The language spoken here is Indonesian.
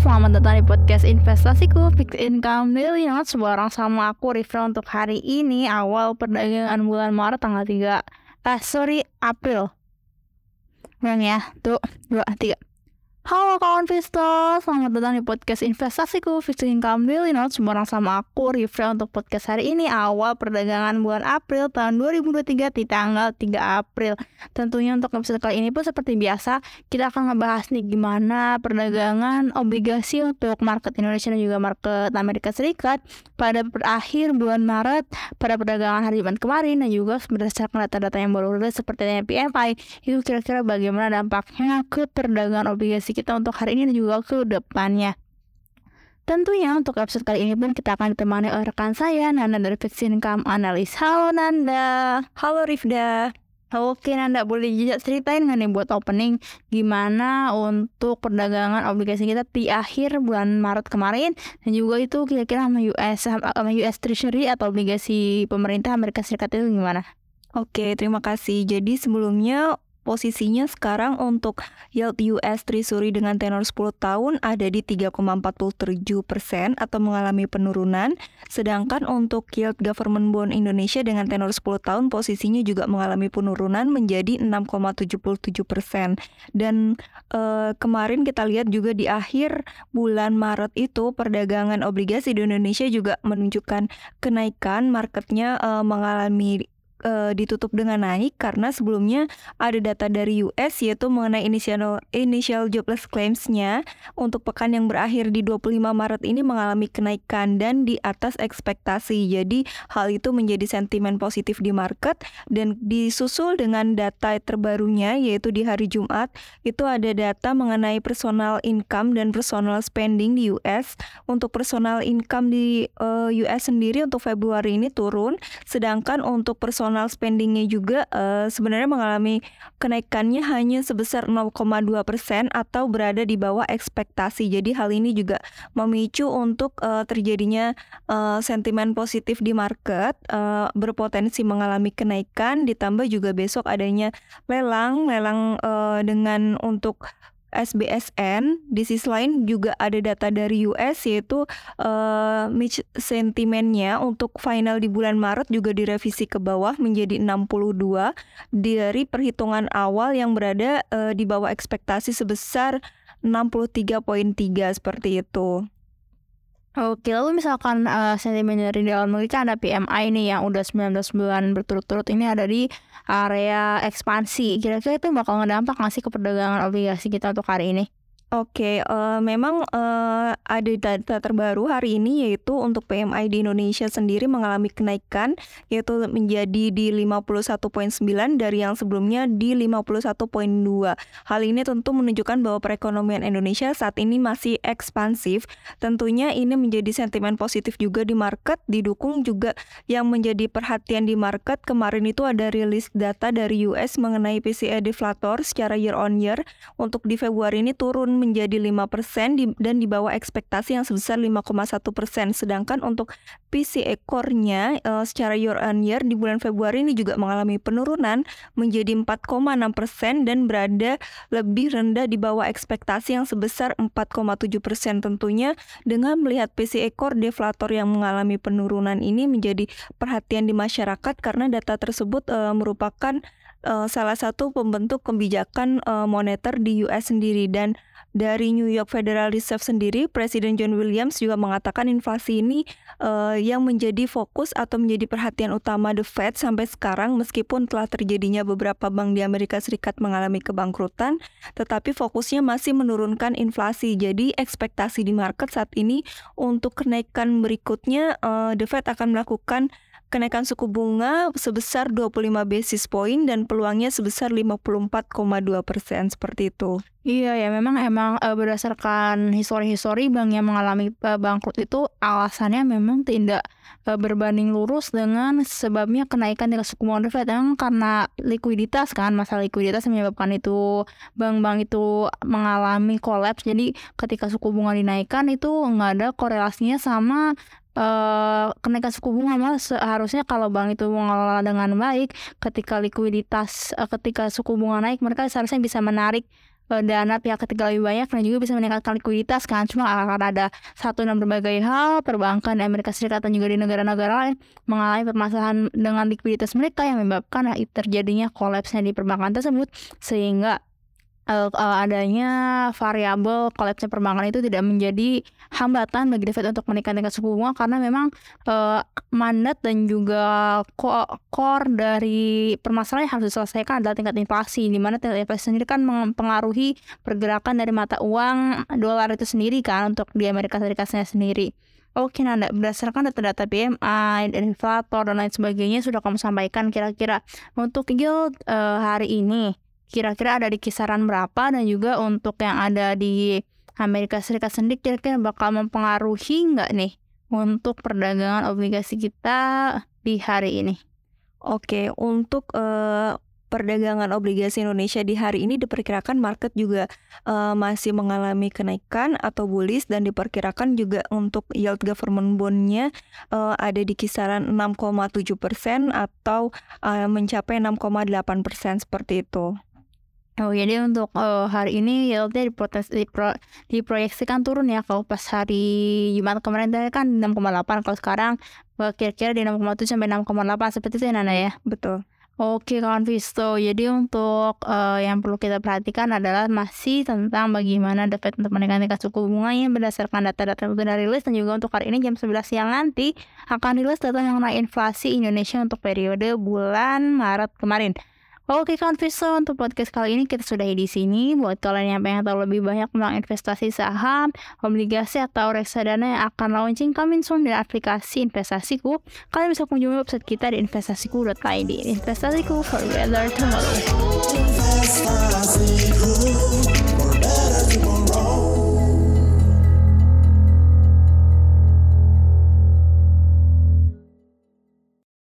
selamat datang di podcast investasiku Fixed Income Daily Notes Barang sama aku Rifra untuk hari ini awal perdagangan bulan Maret tanggal 3 Eh sorry April. Bang ya, tuh, dua, tiga Halo kawan investor, selamat datang di podcast investasiku Fixed Income Daily Notes Barang sama aku Rifra untuk podcast hari ini awal perdagangan bulan April tahun 2023 di tanggal 3 April. Tentunya untuk episode kali ini pun seperti biasa kita akan ngebahas nih gimana perdagangan obligasi untuk market Indonesia dan juga market Amerika Serikat pada akhir bulan Maret pada perdagangan hari Jumat kemarin dan juga berdasarkan data-data yang baru rilis seperti PMI itu kira-kira bagaimana dampaknya ke perdagangan obligasi kita untuk hari ini dan juga ke depannya. Tentunya untuk episode kali ini pun kita akan ditemani oleh rekan saya Nanda dari Fixed Income Analyst. Halo Nanda. Halo Rifda. Oke Nanda boleh ceritain nggak nih buat opening gimana untuk perdagangan obligasi kita di akhir bulan Maret kemarin dan juga itu kira-kira sama US sama US Treasury atau obligasi pemerintah Amerika Serikat itu gimana? Oke, terima kasih. Jadi sebelumnya posisinya sekarang untuk yield US Treasury dengan tenor 10 tahun ada di 3,47 persen atau mengalami penurunan. Sedangkan untuk yield government bond Indonesia dengan tenor 10 tahun posisinya juga mengalami penurunan menjadi 6,77 persen. Dan eh, kemarin kita lihat juga di akhir bulan Maret itu perdagangan obligasi di Indonesia juga menunjukkan kenaikan marketnya eh, mengalami uh, ditutup dengan naik karena sebelumnya ada data dari US yaitu mengenai initial initial jobless claims-nya untuk pekan yang berakhir di 25 Maret ini mengalami kenaikan dan di atas ekspektasi. Jadi hal itu menjadi sentimen positif di market dan disusul dengan data terbarunya yaitu di hari Jumat itu ada data mengenai personal income dan personal spending di US. Untuk personal income di uh, eh, US sendiri untuk Februari ini turun sedangkan untuk personal personal spendingnya juga uh, sebenarnya mengalami kenaikannya hanya sebesar 0,2 persen atau berada di bawah ekspektasi. Jadi hal ini juga memicu untuk uh, terjadinya uh, sentimen positif di market uh, berpotensi mengalami kenaikan. Ditambah juga besok adanya lelang, lelang uh, dengan untuk SBSN. Di sisi lain juga ada data dari US yaitu uh, sentimennya untuk final di bulan Maret juga direvisi ke bawah menjadi 62 dari perhitungan awal yang berada uh, di bawah ekspektasi sebesar 63.3 seperti itu. Oke, lalu misalkan uh, sentimen dari dalam negeri kan ada PMI nih yang udah 19 bulan berturut-turut ini ada di area ekspansi. Kira-kira itu bakal ngedampak nggak sih ke perdagangan obligasi kita untuk hari ini? Oke, uh, memang uh, ada data terbaru hari ini yaitu untuk PMI di Indonesia sendiri mengalami kenaikan yaitu menjadi di 51.9 dari yang sebelumnya di 51.2. Hal ini tentu menunjukkan bahwa perekonomian Indonesia saat ini masih ekspansif. Tentunya ini menjadi sentimen positif juga di market didukung juga yang menjadi perhatian di market kemarin itu ada rilis data dari US mengenai PCE deflator secara year on year untuk di Februari ini turun menjadi 5% dan di bawah ekspektasi yang sebesar 5,1%. Sedangkan untuk PCE core-nya uh, secara year on year di bulan Februari ini juga mengalami penurunan menjadi 4,6% dan berada lebih rendah di bawah ekspektasi yang sebesar 4,7%. Tentunya dengan melihat PCE core deflator yang mengalami penurunan ini menjadi perhatian di masyarakat karena data tersebut uh, merupakan uh, salah satu pembentuk kebijakan uh, moneter di US sendiri dan dari New York Federal Reserve sendiri, Presiden John Williams juga mengatakan inflasi ini uh, yang menjadi fokus atau menjadi perhatian utama The Fed sampai sekarang meskipun telah terjadinya beberapa bank di Amerika Serikat mengalami kebangkrutan, tetapi fokusnya masih menurunkan inflasi. Jadi ekspektasi di market saat ini untuk kenaikan berikutnya uh, The Fed akan melakukan kenaikan suku bunga sebesar 25 basis point dan peluangnya sebesar 54,2 persen seperti itu. Iya ya, memang emang uh, berdasarkan histori-histori bank yang mengalami uh, bangkrut itu alasannya memang tidak uh, berbanding lurus dengan sebabnya kenaikan tingkat suku bunga Fed. Memang karena likuiditas kan, masalah likuiditas menyebabkan itu bank-bank itu mengalami kolaps. Jadi ketika suku bunga dinaikkan itu nggak ada korelasinya sama Uh, kenaikan suku bunga malah seharusnya kalau bank itu mengelola dengan baik ketika likuiditas uh, ketika suku bunga naik mereka seharusnya bisa menarik uh, dana pihak ketiga lebih banyak dan juga bisa meningkatkan likuiditas kan. Cuma akan ada satu dan berbagai hal perbankan di Amerika Serikat dan juga di negara-negara lain mengalami permasalahan dengan likuiditas mereka yang menyebabkan terjadinya kolapsnya di perbankan tersebut sehingga uh, adanya variabel kolapsnya perbankan itu tidak menjadi hambatan bagi The Fed untuk menaikkan tingkat suku bunga karena memang uh, mandat dan juga core dari permasalahan yang harus diselesaikan adalah tingkat inflasi di mana tingkat inflasi sendiri kan mempengaruhi pergerakan dari mata uang dolar itu sendiri kan untuk di Amerika Serikatnya sendiri. Oke, Nanda, berdasarkan data-data PMI, inflator, dan lain sebagainya sudah kamu sampaikan kira-kira untuk yield uh, hari ini kira-kira ada di kisaran berapa dan juga untuk yang ada di Amerika Serikat sendiri kira-kira bakal mempengaruhi nggak nih untuk perdagangan obligasi kita di hari ini? Oke, untuk uh, perdagangan obligasi Indonesia di hari ini diperkirakan market juga uh, masih mengalami kenaikan atau bullish dan diperkirakan juga untuk yield government bondnya uh, ada di kisaran 6,7 persen atau uh, mencapai 6,8 persen seperti itu. Oh jadi untuk uh, hari ini yieldnya diprotes, dipro, diproyeksikan turun ya kalau pas hari Jumat kemarin tadi kan 6,8 kalau sekarang uh, kira-kira di 6,7 sampai 6,8 seperti itu ya Nana ya betul Oke kawan Visto, jadi untuk uh, yang perlu kita perhatikan adalah masih tentang bagaimana The Fed untuk menaikkan tingkat suku bunganya berdasarkan data-data yang sudah rilis dan juga untuk hari ini jam 11 siang nanti akan rilis data mengenai inflasi Indonesia untuk periode bulan Maret kemarin. Oke kawan Visa untuk podcast kali ini kita sudahi di sini. Buat kalian yang pengen tahu lebih banyak tentang investasi saham, obligasi atau reksadana yang akan launching coming soon di aplikasi investasiku, kalian bisa kunjungi website kita di investasiku.id. Investasiku for better tomorrow.